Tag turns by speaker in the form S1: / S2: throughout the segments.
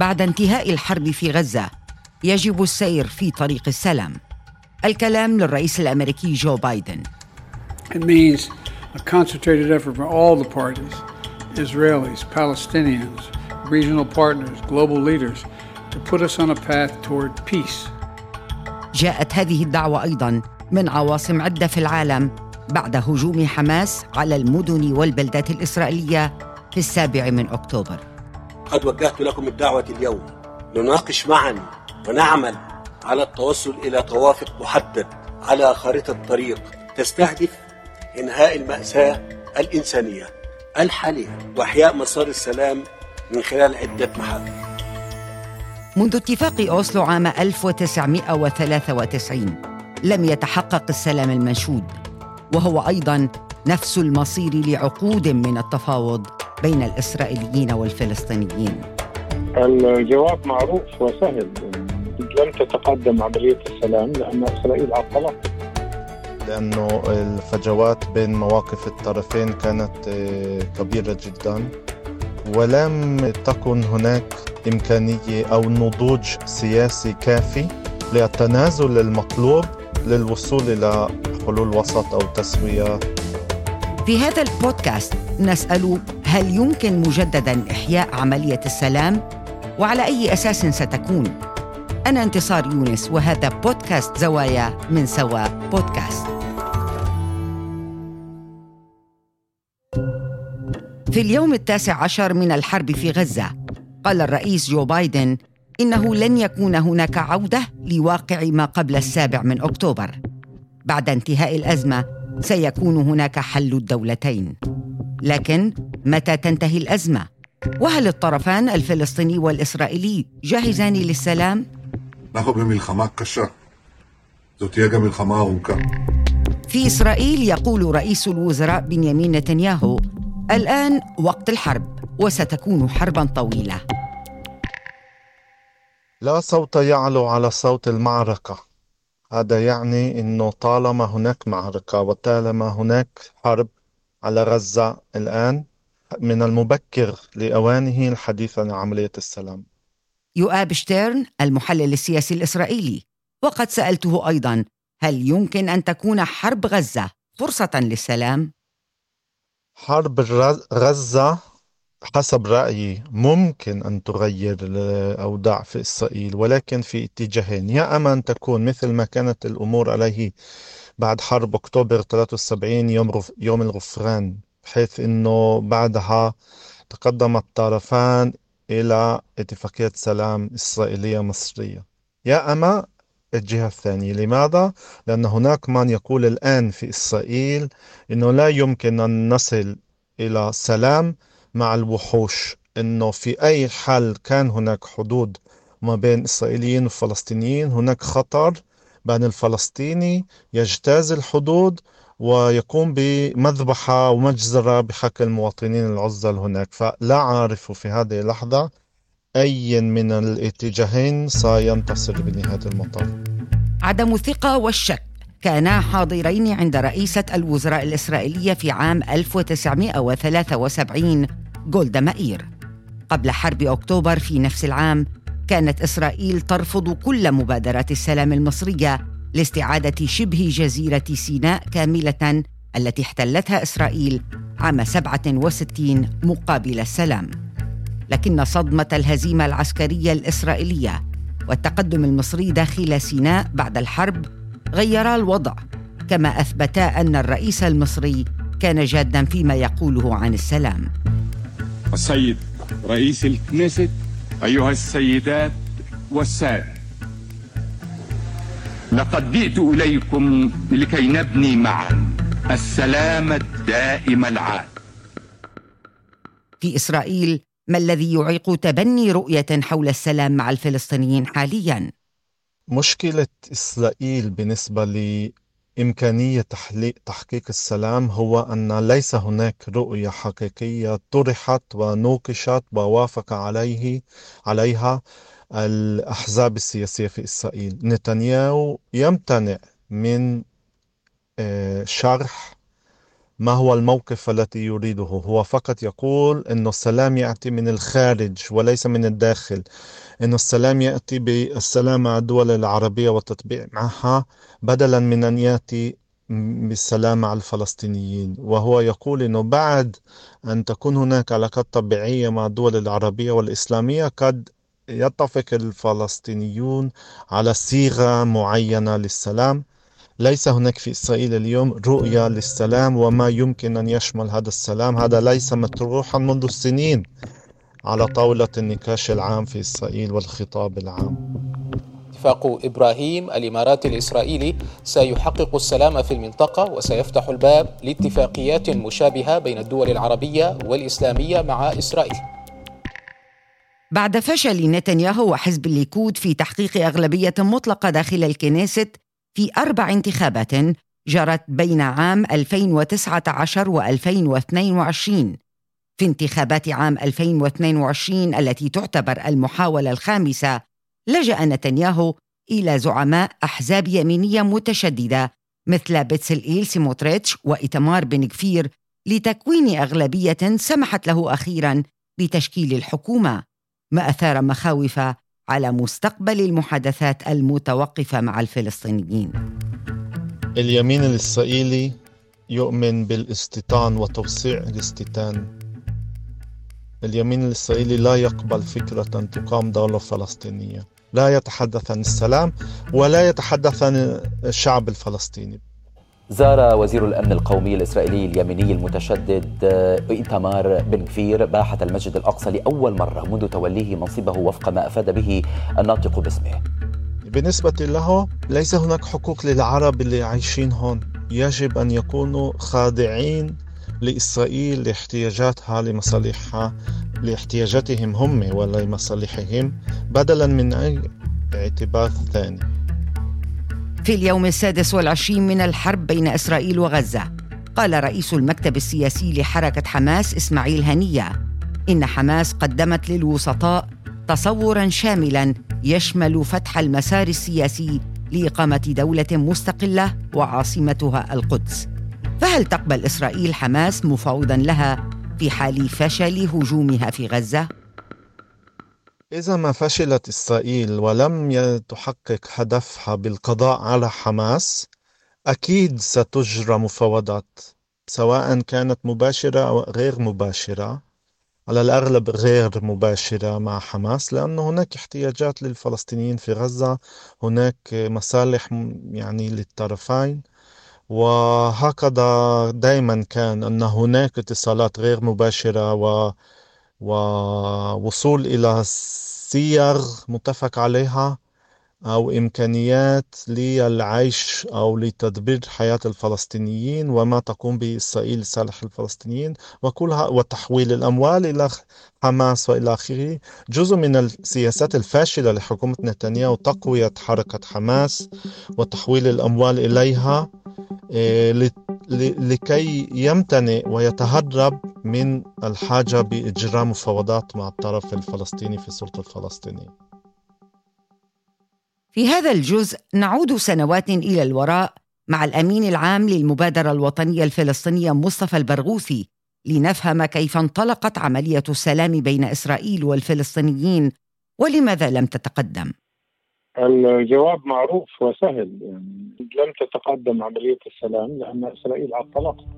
S1: بعد انتهاء الحرب في غزة يجب السير في طريق السلام. الكلام للرئيس الأمريكي جو بايدن.
S2: It means a concentrated effort for all the parties, Israelis, Palestinians, regional partners, global leaders, to put us on a path toward peace.
S1: جاءت هذه الدعوة أيضا من عواصم عدة في العالم بعد هجوم حماس على المدن والبلدات الإسرائيلية في السابع من أكتوبر.
S3: قد وجهت لكم الدعوة اليوم نناقش معا ونعمل على التوصل إلى توافق محدد على خارطة طريق تستهدف إنهاء المأساة الإنسانية الحالية وإحياء مسار السلام من خلال عدة محاور.
S1: منذ اتفاق أوسلو عام 1993 لم يتحقق السلام المنشود وهو أيضا نفس المصير لعقود من التفاوض. بين الإسرائيليين والفلسطينيين؟
S4: الجواب معروف وسهل. لم تتقدم عملية السلام لأن إسرائيل عطلت.
S5: لأنه الفجوات بين مواقف الطرفين كانت آه، كبيرة جدا. ولم تكن هناك إمكانية أو نضوج سياسي كافي للتنازل المطلوب للوصول إلى حلول وسط أو تسوية.
S1: في هذا البودكاست نسأل هل يمكن مجددا إحياء عملية السلام؟ وعلى أي أساس ستكون؟ أنا انتصار يونس وهذا بودكاست زوايا من سوا بودكاست في اليوم التاسع عشر من الحرب في غزة قال الرئيس جو بايدن إنه لن يكون هناك عودة لواقع ما قبل السابع من أكتوبر بعد انتهاء الأزمة سيكون هناك حل الدولتين لكن متى تنتهي الأزمة؟ وهل الطرفان الفلسطيني والإسرائيلي جاهزان للسلام؟
S6: אנחנו במלחמה קשה. זאת תהיה גם מלחמה ארוכה.
S1: في إسرائيل يقول رئيس الوزراء بنيامين نتنياهو الآن وقت الحرب وستكون حربا طويلة
S5: لا صوت يعلو على صوت المعركة هذا يعني أنه طالما هناك معركة وطالما هناك حرب على غزة الآن من المبكر لأوانه الحديث عن عملية السلام
S1: يؤاب شتيرن المحلل السياسي الإسرائيلي وقد سألته أيضا هل يمكن أن تكون حرب غزة فرصة للسلام؟
S5: حرب غزة حسب رأيي ممكن أن تغير الأوضاع في إسرائيل ولكن في اتجاهين يا أما أن تكون مثل ما كانت الأمور عليه بعد حرب أكتوبر 73 يوم. يوم الغفران بحيث أنه بعدها تقدم الطرفان إلى اتفاقية سلام إسرائيلية مصرية يا أما الجهة الثانية لماذا؟ لأن هناك من يقول الآن في إسرائيل أنه لا يمكن أن نصل إلى سلام مع الوحوش أنه في أي حال كان هناك حدود ما بين إسرائيليين وفلسطينيين هناك خطر بأن الفلسطيني يجتاز الحدود ويقوم بمذبحة ومجزرة بحق المواطنين العزل هناك فلا أعرف في هذه اللحظة أي من الاتجاهين سينتصر بنهاية المطاف.
S1: عدم الثقة والشك. كانا حاضرين عند رئيسة الوزراء الإسرائيلية في عام 1973 جولدا مائير. قبل حرب أكتوبر في نفس العام كانت إسرائيل ترفض كل مبادرات السلام المصرية لاستعادة شبه جزيرة سيناء كاملة التي احتلتها إسرائيل عام 67 مقابل السلام لكن صدمة الهزيمة العسكرية الإسرائيلية والتقدم المصري داخل سيناء بعد الحرب غيرا الوضع كما اثبتا أن الرئيس المصري كان جادا فيما يقوله عن السلام.
S7: السيد رئيس الكنيست أيها السيدات والسادة لقد جئت إليكم لكي نبني معا السلام الدائم العاد.
S1: في إسرائيل ما الذي يعيق تبني رؤية حول السلام مع الفلسطينيين حاليا؟
S5: مشكلة إسرائيل بالنسبة لإمكانية تحقيق السلام هو أن ليس هناك رؤية حقيقية طرحت ونوقشت ووافق عليه عليها الأحزاب السياسية في إسرائيل. نتنياهو يمتنع من آه، شرح ما هو الموقف الذي يريده. هو فقط يقول أن السلام يأتي من الخارج وليس من الداخل. أن السلام يأتي بالسلام مع الدول العربية والتطبيع معها بدلا من أن يأتي بالسلام مع الفلسطينيين. وهو يقول أنه بعد أن تكون هناك علاقات طبيعية مع الدول العربية والإسلامية قد يتفق الفلسطينيون على صيغة معينة للسلام. ليس هناك في إسرائيل اليوم رؤية للسلام وما يمكن أن يشمل هذا السلام. هذا ليس مطروحا منذ السنين على طاولة النقاش العام في إسرائيل والخطاب العام.
S8: اتفاق إبراهيم الإماراتي الإسرائيلي سيحقق السلام في المنطقة وسيفتح الباب لاتفاقيات مشابهة بين الدول العربية والإسلامية مع إسرائيل.
S1: بعد فشل نتنياهو وحزب الليكود في تحقيق أغلبية مطلقة داخل الكنيست في أربع انتخابات جرت بين عام 2019 و 2022 في انتخابات عام 2022 التي تعتبر المحاولة الخامسة لجأ نتنياهو إلى زعماء أحزاب يمينية متشددة مثل بتسلئيل سموتريتش وإيتمار بن غفير لتكوين أغلبية سمحت له أخيرا بتشكيل الحكومة. ما أثار مخاوف على مستقبل المحادثات المتوقفة مع الفلسطينيين.
S5: اليمين الإسرائيلي يؤمن بالاستيطان وتوسيع الاستيطان. اليمين الإسرائيلي لا يقبل فكرة أن تقام دولة فلسطينية. لا يتحدث عن السلام ولا يتحدث عن الشعب الفلسطيني.
S9: زار وزير الأمن القومي الإسرائيلي اليميني المتشدد إيتمار بن كفير باحة المسجد الأقصى لأول مرة منذ توليه منصبه وفق ما أفاد به الناطق باسمه.
S5: بالنسبة له ليس هناك حقوق للعرب اللي عايشين هون، يجب أن يكونوا خاضعين لإسرائيل لاحتياجاتها لمصالحها لاحتياجاتهم هم ولمصالحهم بدلا من أي اعتبار ثاني.
S1: في اليوم السادس والعشرين من الحرب بين إسرائيل وغزة قال رئيس المكتب السياسي لحركة حماس إسماعيل هنية إن حماس قدمت للوسطاء تصورا شاملا يشمل فتح المسار السياسي لإقامة دولة مستقلة وعاصمتها القدس فهل تقبل إسرائيل حماس مفاوضا لها في حال فشل هجومها في غزة؟
S5: إذا ما فشلت إسرائيل ولم تحقق هدفها بالقضاء على حماس أكيد ستجرى مفاوضات سواء كانت مباشرة أو غير مباشرة. على الأغلب غير مباشرة مع حماس لأن هناك احتياجات للفلسطينيين في غزة هناك مصالح يعني للطرفين. وهكذا دائما كان أن هناك اتصالات غير مباشرة و ووصول إلى صيغ متفق عليها. أو إمكانيات للعيش أو لتدبير حياة الفلسطينيين وما تقوم به إسرائيل لصالح الفلسطينيين وكلها وتحويل الأموال إلى حماس وإلى آخره. جزء من السياسات الفاشلة لحكومة نتنياهو تقوية حركة حماس وتحويل الأموال إليها إيه، لكي يمتنع ويتهرب من الحاجة بإجراء مفاوضات مع الطرف الفلسطيني في السلطة الفلسطينية
S1: في هذا الجزء نعود سنوات إلى الوراء مع الأمين العام للمبادرة الوطنية الفلسطينية مصطفى البرغوثي لنفهم كيف انطلقت عملية السلام بين إسرائيل والفلسطينيين ولماذا لم تتقدم.
S4: الجواب معروف وسهل يعني لم تتقدم عملية السلام لأن إسرائيل عطلتها.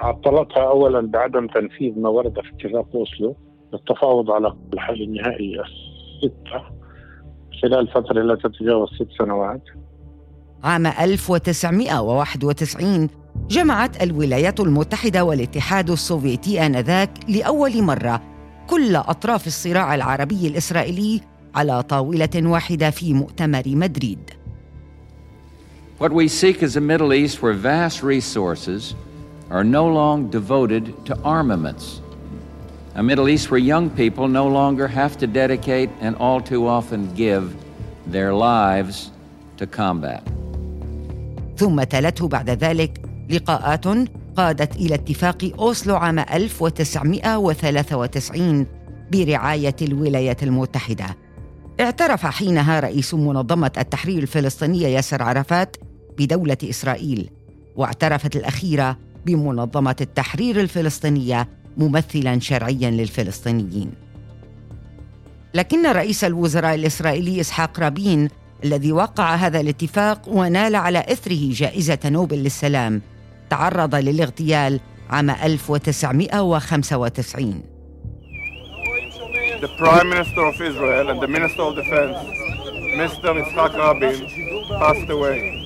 S4: عطلتها أولا بعدم تنفيذ ما ورد في اتفاق أوسلو للتفاوض على الحل النهائي الستة. خلال فترة لا تتجاوز ست سنوات
S1: عام 1991 جمعت الولايات المتحدة والاتحاد السوفيتي آنذاك لأول مرة كل أطراف الصراع العربي الإسرائيلي على طاولة واحدة في مؤتمر مدريد.
S10: What we seek is a Middle East where vast resources are no longer devoted to armaments. A Middle East where young people no longer have to dedicate and all too often give their lives to combat.
S1: ثم تلته بعد ذلك لقاءات قادت إلى اتفاق أوسلو عام 1993 برعاية الولايات المتحدة اعترف حينها رئيس منظمة التحرير الفلسطينية ياسر عرفات بدولة إسرائيل واعترفت الأخيرة بمنظمة التحرير الفلسطينية ممثلا شرعيا للفلسطينيين لكن رئيس الوزراء الإسرائيلي إسحاق رابين الذي وقع هذا الاتفاق ونال على إثره جائزة نوبل للسلام تعرض للاغتيال عام 1995
S11: The Prime Minister of Israel and the Minister of Defense, Mr. Yitzhak Rabin, passed away.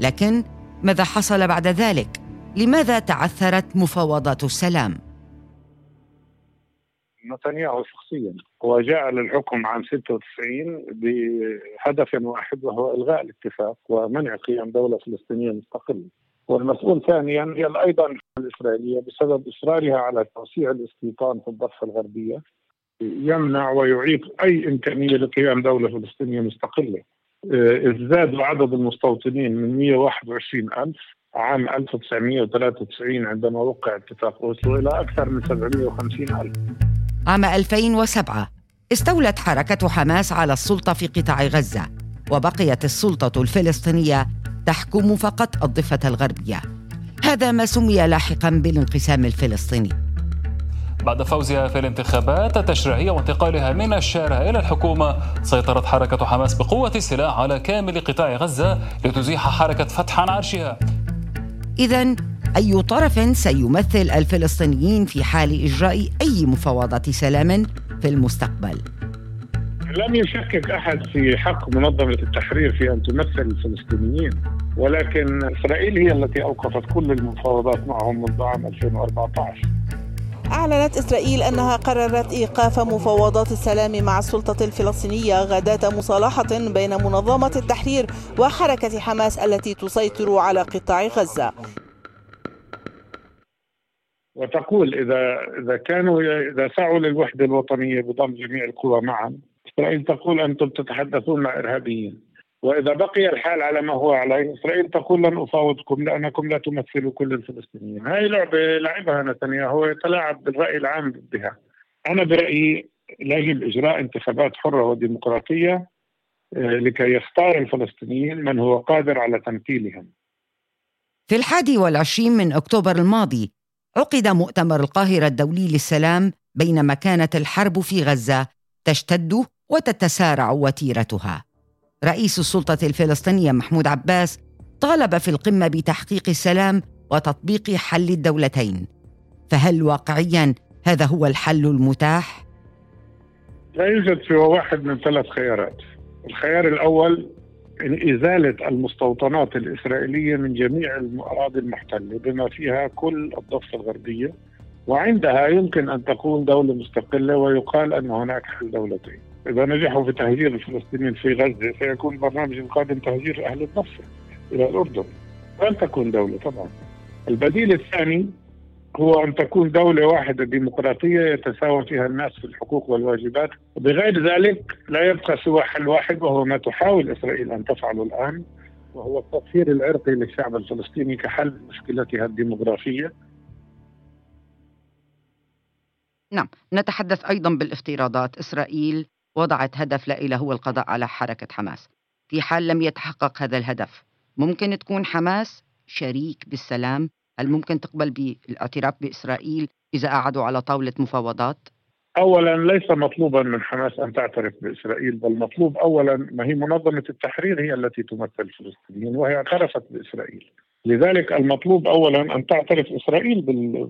S1: لكن ماذا حصل بعد ذلك؟ لماذا تعثرت مفاوضات السلام؟
S4: نتنياهو شخصيا هو جاء للحكم عام 96 بهدف واحد وهو إلغاء الاتفاق ومنع قيام دولة فلسطينية مستقلة. والمسؤول ثانيا هي أيضا الإسرائيلية بسبب إصرارها على توسيع الاستيطان في الضفة الغربية يمنع ويعيق أي إمكانية لقيام دولة فلسطينية مستقلة. ازداد عدد المستوطنين من 121 ألف عام 1993 عندما وقع اتفاق أوسلو إلى أكثر من 750 ألف.
S1: عام 2007 استولت حركة حماس على السلطة في قطاع غزة وبقيت السلطة الفلسطينية تحكم فقط الضفة الغربية. هذا ما سمي لاحقا بالانقسام الفلسطيني.
S12: بعد فوزها في الانتخابات التشريعية وانتقالها من الشارع إلى الحكومة سيطرت حركة حماس بقوة السلاح على كامل قطاع غزة لتزيح حركة فتح عن عرشها.
S1: إذا أي طرف سيمثل الفلسطينيين في حال إجراء أي مفاوضات سلام في المستقبل؟
S4: لم يشكك أحد في حق منظمة التحرير في أن تمثل الفلسطينيين ولكن إسرائيل هي التي أوقفت كل المفاوضات معهم منذ عام 2014
S13: أعلنت إسرائيل أنها قررت إيقاف مفاوضات السلام مع السلطة الفلسطينية غداة مصالحة بين منظمة التحرير وحركة حماس التي تسيطر على قطاع غزة.
S4: وتقول إذا إذا كانوا إذا سعوا للوحدة الوطنية بضم جميع القوى معا إسرائيل تقول أنتم تتحدثون مع إرهابيين. وإذا بقي الحال على ما هو عليه إسرائيل تقول لن أفاوضكم لأنكم لا تمثلوا كل الفلسطينيين. هاي لعبة لعبها نتنياهو يتلاعب بالرأي العام بها. أنا برأيي يجب إجراء انتخابات حرة وديمقراطية آه، لكي يختار الفلسطينيين من هو قادر على تمثيلهم.
S1: في الحادي والعشرين من أكتوبر الماضي عقد مؤتمر القاهرة الدولي للسلام بينما كانت الحرب في غزة تشتد وتتسارع وتيرتها. رئيس السلطة الفلسطينية محمود عباس طالب في القمة بتحقيق السلام وتطبيق حل الدولتين. فهل واقعيا هذا هو الحل المتاح؟
S4: لا يوجد سوى واحد من ثلاث خيارات. الخيار الأول إزالة المستوطنات الإسرائيلية من جميع الأراضي المحتلة بما فيها كل الضفة الغربية وعندها يمكن أن تكون دولة مستقلة ويقال أن هناك حل دولتين. إذا نجحوا في تهجير الفلسطينيين في غزة سيكون البرنامج القادم تهجير أهل الضفة إلى الأردن. لن تكون دولة طبعا. البديل الثاني هو أن تكون دولة واحدة ديمقراطية يتساوى فيها الناس في الحقوق والواجبات. بغير ذلك لا يبقى سوى حل واحد وهو ما تحاول إسرائيل أن تفعله الآن وهو التطهير العرقي للشعب الفلسطيني كحل مشكلتها الديمغرافية.
S1: نعم. نتحدث أيضا بالافتراضات. إسرائيل وضعت هدف لها هو القضاء على حركة حماس. في حال لم يتحقق هذا الهدف ممكن تكون حماس شريك بالسلام. هل ممكن تقبل بالاعتراف بإسرائيل إذا قعدوا على طاولة مفاوضات؟
S4: اولا ليس مطلوبا من حماس أن تعترف بإسرائيل بل مطلوب اولا ما هي منظمة التحرير هي التي تمثل الفلسطينيين وهي اعترفت بإسرائيل. لذلك المطلوب اولا أن تعترف إسرائيل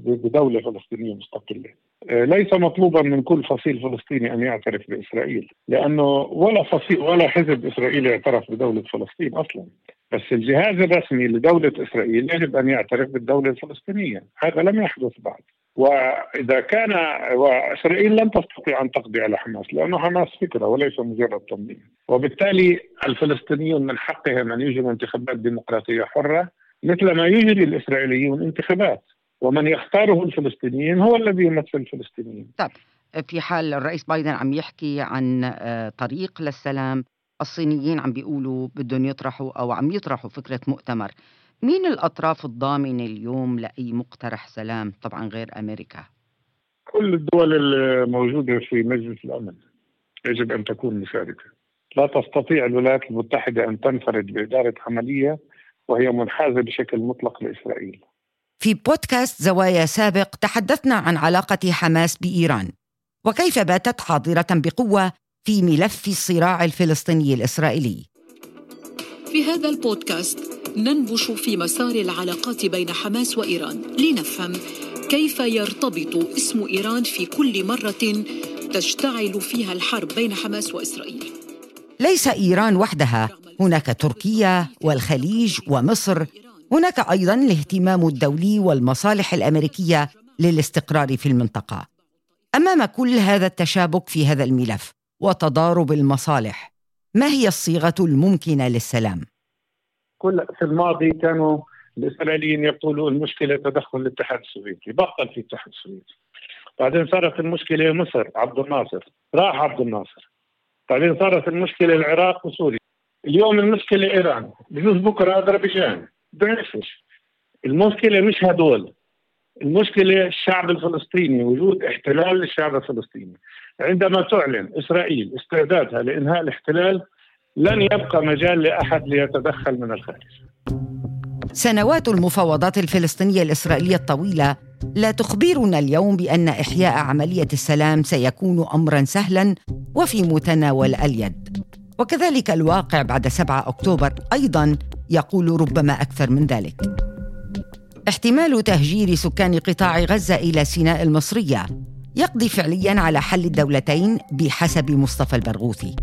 S4: بدولة فلسطينية مستقلة. آه، ليس مطلوبا من كل فصيل فلسطيني أن يعترف بإسرائيل، لأنه ولا فصيل ولا حزب إسرائيلي اعترف بدولة فلسطين أصلا. بس الجهاز الرسمي لدولة إسرائيل يجب أن يعترف بالدولة الفلسطينية، هذا لم يحدث بعد. وإذا كان وإسرائيل لن تستطيع أن تقضي على حماس لأنه حماس فكرة وليس مجرد تنظيم وبالتالي الفلسطينيون من حقهم أن يجروا انتخابات ديمقراطية حرة مثل ما يجري الإسرائيليون انتخابات ومن يختاره الفلسطينيين هو الذي يمثل الفلسطينيين.
S1: طيب في حال الرئيس بايدن عم يحكي عن آه، طريق للسلام الصينيين عم بيقولوا بدهم يطرحوا أو عم يطرحوا فكرة مؤتمر. مين الأطراف الضامنة اليوم لأي مقترح سلام؟ طبعا غير أمريكا.
S4: كل الدول الموجودة في مجلس الأمن يجب أن تكون مشاركة. لا تستطيع الولايات المتحدة أن تنفرد بإدارة عملية وهي منحازة بشكل مطلق لإسرائيل.
S1: في بودكاست زوايا سابق تحدثنا عن علاقة حماس بإيران وكيف باتت حاضرة بقوة في ملف الصراع الفلسطيني الإسرائيلي.
S14: في هذا البودكاست ننبش في مسار العلاقات بين حماس وإيران لنفهم كيف يرتبط اسم إيران في كل مرة تشتعل فيها الحرب بين حماس وإسرائيل.
S1: ليس إيران وحدها. هناك تركيا والخليج ومصر. هناك أيضا الاهتمام الدولي والمصالح الأمريكية للاستقرار في المنطقة. أمام كل هذا التشابك في هذا الملف وتضارب المصالح ما هي الصيغة الممكنة للسلام؟
S4: كل في الماضي كانوا الإسرائيليين يقولوا المشكلة تدخل الاتحاد السوفيتي بطل في الاتحاد السوفيتي. بعدين صارت المشكلة مصر عبد الناصر راح عبد الناصر. بعدين صارت المشكلة العراق وسوريا. اليوم المشكلة إيران بجوز بكرة أذربيجان بنفش. المشكلة مش هدول. المشكلة الشعب الفلسطيني وجود احتلال للشعب الفلسطيني. عندما تعلن إسرائيل استعدادها لإنهاء الاحتلال لن يبقى مجال لأحد ليتدخل من الخارج.
S1: سنوات المفاوضات الفلسطينية الإسرائيلية الطويلة لا تخبرنا اليوم بأن إحياء عملية السلام سيكون امرا سهلا وفي متناول اليد. وكذلك الواقع بعد 7 أكتوبر أيضا يقول ربما أكثر من ذلك. احتمال تهجير سكان قطاع غزة إلى سيناء المصرية يقضي فعليا على حل الدولتين بحسب مصطفى البرغوثي.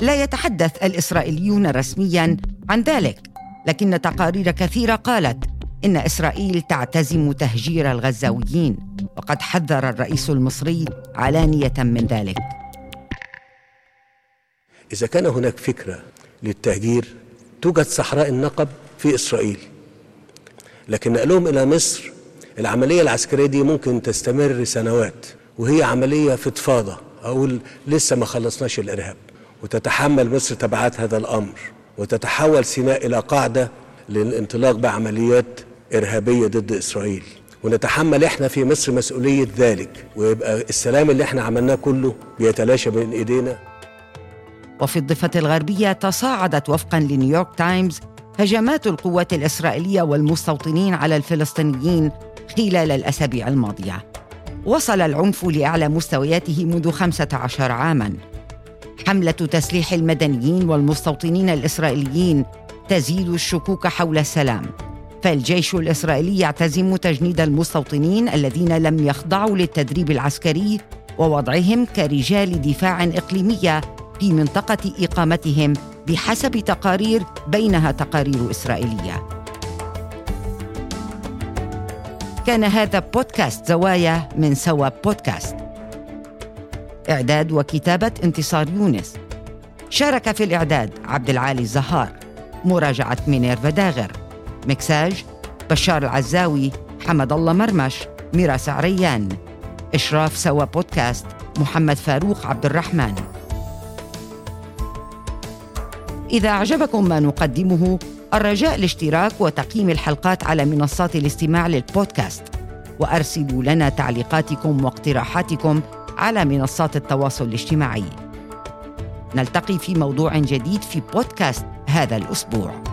S1: لا يتحدث الإسرائيليون رسميا عن ذلك لكن تقارير كثيرة قالت إن إسرائيل تعتزم تهجير الغزاويين وقد حذر الرئيس المصري علانية من ذلك.
S3: إذا كان هناك فكرة للتهجير توجد صحراء النقب في إسرائيل. لكن نقلهم إلى مصر العملية العسكرية دي ممكن تستمر سنوات وهي عملية فضفاضة أقول لسه ما خلصناش الإرهاب. وتتحمل مصر تبعات هذا الأمر وتتحول سيناء إلى قاعدة للانطلاق بعمليات إرهابية ضد إسرائيل. ونتحمل إحنا في مصر مسؤولية ذلك ويبقى السلام اللي إحنا عملناه كله بيتلاشى بين إيدينا.
S1: وفي الضفة الغربية تصاعدت وفقا لنيويورك تايمز هجمات القوات الإسرائيلية والمستوطنين على الفلسطينيين خلال الأسابيع الماضية. وصل العنف لأعلى مستوياته منذ 15 عاماً. حملة تسليح المدنيين والمستوطنين الإسرائيليين تزيد الشكوك حول السلام. فالجيش الإسرائيلي يعتزم تجنيد المستوطنين الذين لم يخضعوا للتدريب العسكري ووضعهم كرجال دفاع إقليمية في منطقة إقامتهم بحسب تقارير بينها تقارير إسرائيلية. كان هذا بودكاست زوايا من سوا بودكاست. إعداد وكتابة انتصار يونس. شارك في الإعداد عبد العالي الزهار. مراجعة مينيرفا داغر. مكساج بشار العزاوي حمد الله مرمش ميراس عريان إشراف صوت بودكاست محمد فاروق عبد الرحمن إذا أعجبكم ما نقدمه الرجاء الاشتراك وتقييم الحلقات على منصات الاستماع للبودكاست. وأرسلوا لنا تعليقاتكم واقتراحاتكم على منصات التواصل الاجتماعي. نلتقي في موضوع جديد في بودكاست هذا الأسبوع.